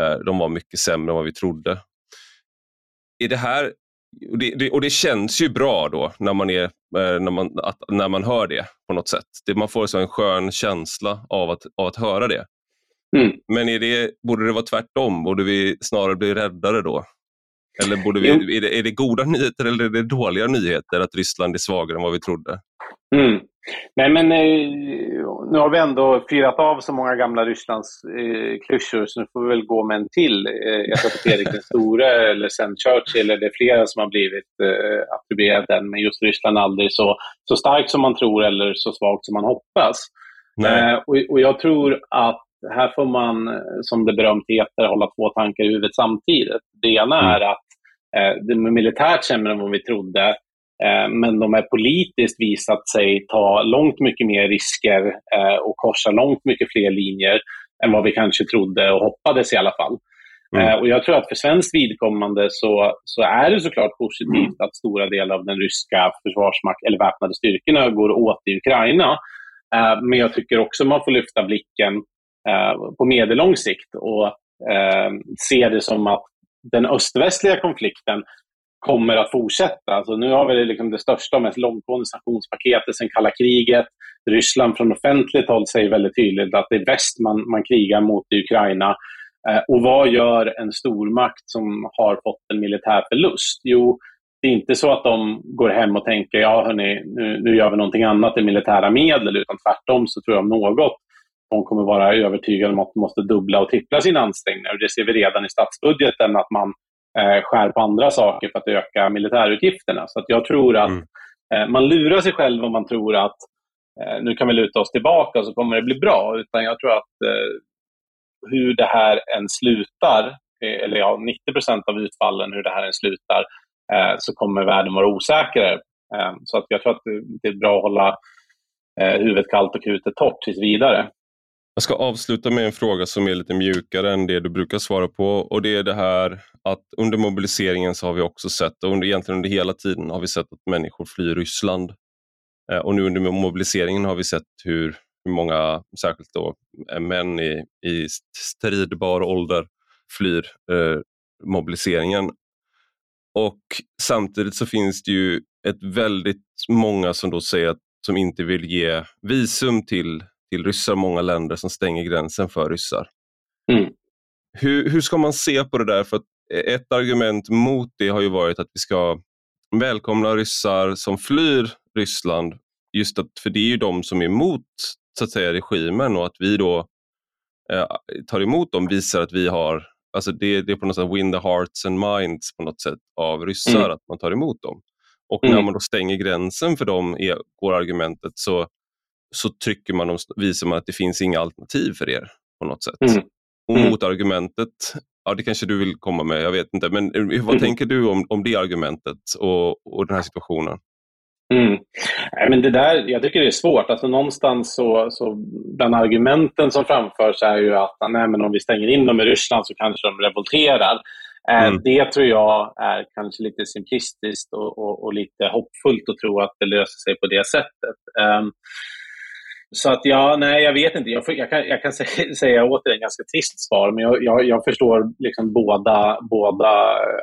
A: eh, de var mycket sämre än vad vi trodde. Är det här, och det, det, och det känns ju bra då när man, är, eh, när man, att, när man hör det på något sätt. Det, man får så en skön känsla av att, av att höra det. Mm. Men är det, borde det vara tvärtom? Borde vi snarare bli räddare då? Eller borde vi, är, det, är det goda nyheter eller är det dåliga nyheter att Ryssland är svagare än vad vi trodde?
B: Mm. Nej, men eh, nu har vi ändå firat av så många gamla Rysslands eh, klyschor så nu får vi väl gå med en till. Eh, jag tror att Fredrik den store eller sen Churchill, eller det är flera som har blivit eh, attribuerade den, men just Ryssland aldrig så, så starkt som man tror eller så svagt som man hoppas. Eh, och, och jag tror att här får man, som det berömt heter, hålla två tankar i huvudet samtidigt. Det ena mm. är att Eh, de är militärt sämre än vad vi trodde, eh, men de har politiskt visat sig ta långt mycket mer risker eh, och korsa långt mycket fler linjer än vad vi kanske trodde och hoppades i alla fall. Mm. Och Jag tror att för svenskt vidkommande så, så är det såklart positivt att stora delar av den ryska försvarsmakt eller väpnade styrkorna går åt i Ukraina. Men jag tycker också man får lyfta blicken på medellång sikt och se det som att den öst-västliga konflikten kommer att fortsätta. Alltså nu har vi liksom det största och mest långtgående sanktionspaketet sedan kalla kriget. Ryssland från offentligt håll säger väldigt tydligt att det är väst man, man krigar mot i Ukraina. Eh, och vad gör en stormakt som har fått en militär förlust? Jo, det är inte så att de går hem och tänker ja hörni, nu, nu gör vi någonting annat i militära medel, utan tvärtom så tror jag om något de kommer vara övertygade om att de måste dubbla och trippla sina ansträngningar. Det ser vi redan i statsbudgeten, att man eh, skär på andra saker för att öka militärutgifterna. Så jag tror att mm. eh, man lurar sig själv om man tror att eh, nu kan vi luta oss tillbaka och så kommer det bli bra. Utan jag tror att eh, hur det här än slutar, eh, eller ja, 90% av utfallen, hur det här än slutar, eh, så kommer världen vara osäkrare. så att jag tror att det är bra att hålla huvudet kallt och krutet torrt tills vidare.
A: Jag ska avsluta med en fråga som är lite mjukare än det du brukar svara på och det är det här att under mobiliseringen så har vi också sett, och under, egentligen under hela tiden har vi sett att människor flyr Ryssland. Eh, och nu under mobiliseringen har vi sett hur, hur många, särskilt då eh, män i, i stridbar ålder, flyr eh, mobiliseringen. Och samtidigt så finns det ju ett väldigt många som då säger att som inte vill ge visum till till ryssar, många länder som stänger gränsen för ryssar. Mm. Hur, hur ska man se på det där? För ett argument mot det har ju varit att vi ska välkomna ryssar som flyr Ryssland, just att, för det är ju de som är emot så att säga, regimen och att vi då eh, tar emot dem visar att vi har, alltså det, det är på något sätt win the hearts and minds på något sätt av ryssar, mm. att man tar emot dem. Och mm. när man då stänger gränsen för dem, är, går argumentet, så så trycker man och visar man att det finns inga alternativ för er på något sätt. Mm. Och mm. motargumentet, ja det kanske du vill komma med, jag vet inte, men eh, vad mm. tänker du om, om det argumentet och, och den här situationen?
B: Mm. men det där, jag tycker det är svårt. Alltså någonstans så, så bland argumenten som framförs är ju att nej, men om vi stänger in dem i Ryssland så kanske de revolterar. Eh, mm. Det tror jag är kanske lite simplistiskt och, och, och, lite hoppfullt att tro att det löser sig på det sättet. Så att ja, nej, jag vet inte. Jag, jag kan, jag kan säga, säga återigen ganska trist svar, men jag, jag, jag, förstår liksom båda, båda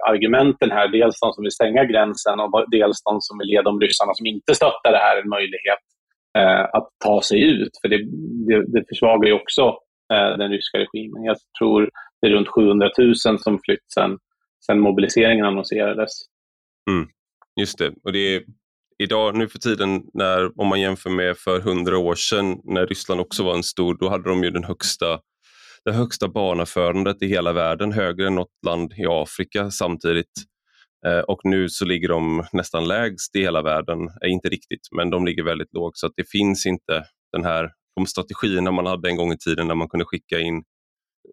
B: argumenten här. Dels de som vill stänga gränsen och dels de som vill ge de ryssarna som inte stöttar det här en möjlighet eh, att ta sig ut. För det, det, det försvagar ju också eh, den ryska regimen. Jag tror det är runt 700 000 som flytt sedan, sedan mobiliseringen annonserades.
A: Mm, just det. Och det är idag, nu för tiden, när, om man jämför med för hundra år sedan när Ryssland också var en stor, då hade de ju den högsta, det högsta barnafödandet i hela världen, högre än något land i Afrika samtidigt. Eh, och nu så ligger de nästan lägst i hela världen, eh, inte riktigt, men de ligger väldigt lågt så att det finns inte den här, de strategierna man hade en gång i tiden när man kunde skicka in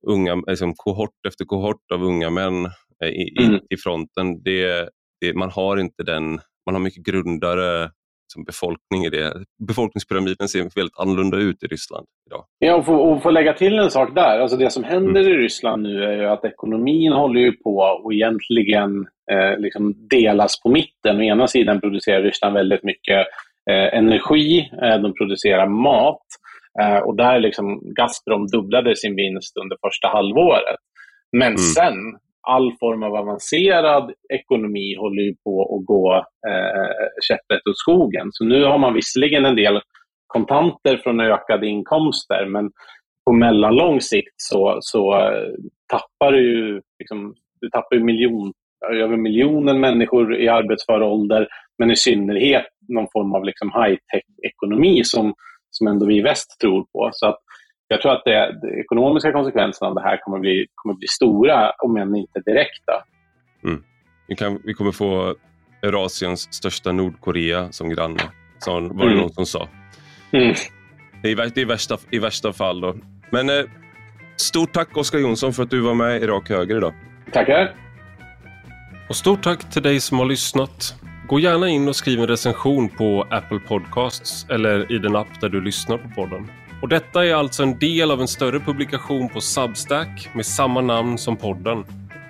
A: unga, liksom kohort efter kohort av unga män eh, i, mm. i fronten. Det, det, man har inte den man har mycket grundare som befolkning i det. Befolkningspyramiden ser väldigt annorlunda ut i Ryssland idag.
B: Ja, och få, och få lägga till en sak där. Alltså det som händer mm. i Ryssland nu är ju att ekonomin håller ju på och egentligen eh, liksom delas på mitten. Å ena sidan producerar Ryssland väldigt mycket eh, energi, eh, de producerar mat eh, och där liksom Gazprom dubblade sin vinst under första halvåret. Men mm. sen all form av avancerad ekonomi håller ju på att gå eh, käpprätt åt skogen. Så nu har man visserligen en del kontanter från ökade inkomster, men på mellanlång sikt så, så eh, tappar du ju liksom, du tappar miljon, över miljonen människor i arbetsför ålder, men i synnerhet någon form av liksom high-tech-ekonomi som, som ändå vi i väst tror på. Så att jag tror att det, de ekonomiska konsekvenserna av det här kommer bli, kommer bli stora, om än inte direkta.
A: Mm. Vi, kan, vi kommer få Eurasiens största Nordkorea som granne, som var det mm. någon som sa. Mm. Det är, det är värsta, i värsta fall. Då. Men eh, stort tack Oskar Jonsson för att du var med i Rak Höger idag.
B: Tackar.
A: Och stort tack till dig som har lyssnat. Gå gärna in och skriv en recension på Apple Podcasts eller i den app där du lyssnar på podden. Och detta är alltså en del av en större publikation på Substack med samma namn som podden.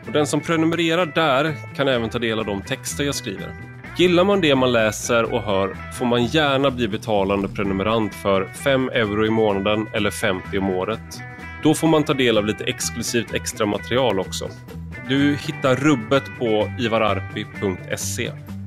A: Och den som prenumererar där kan även ta del av de texter jag skriver. Gillar man det man läser och hör får man gärna bli betalande prenumerant för 5 euro i månaden eller 50 om året. Då får man ta del av lite exklusivt extra material också. Du hittar rubbet på ivararpi.se.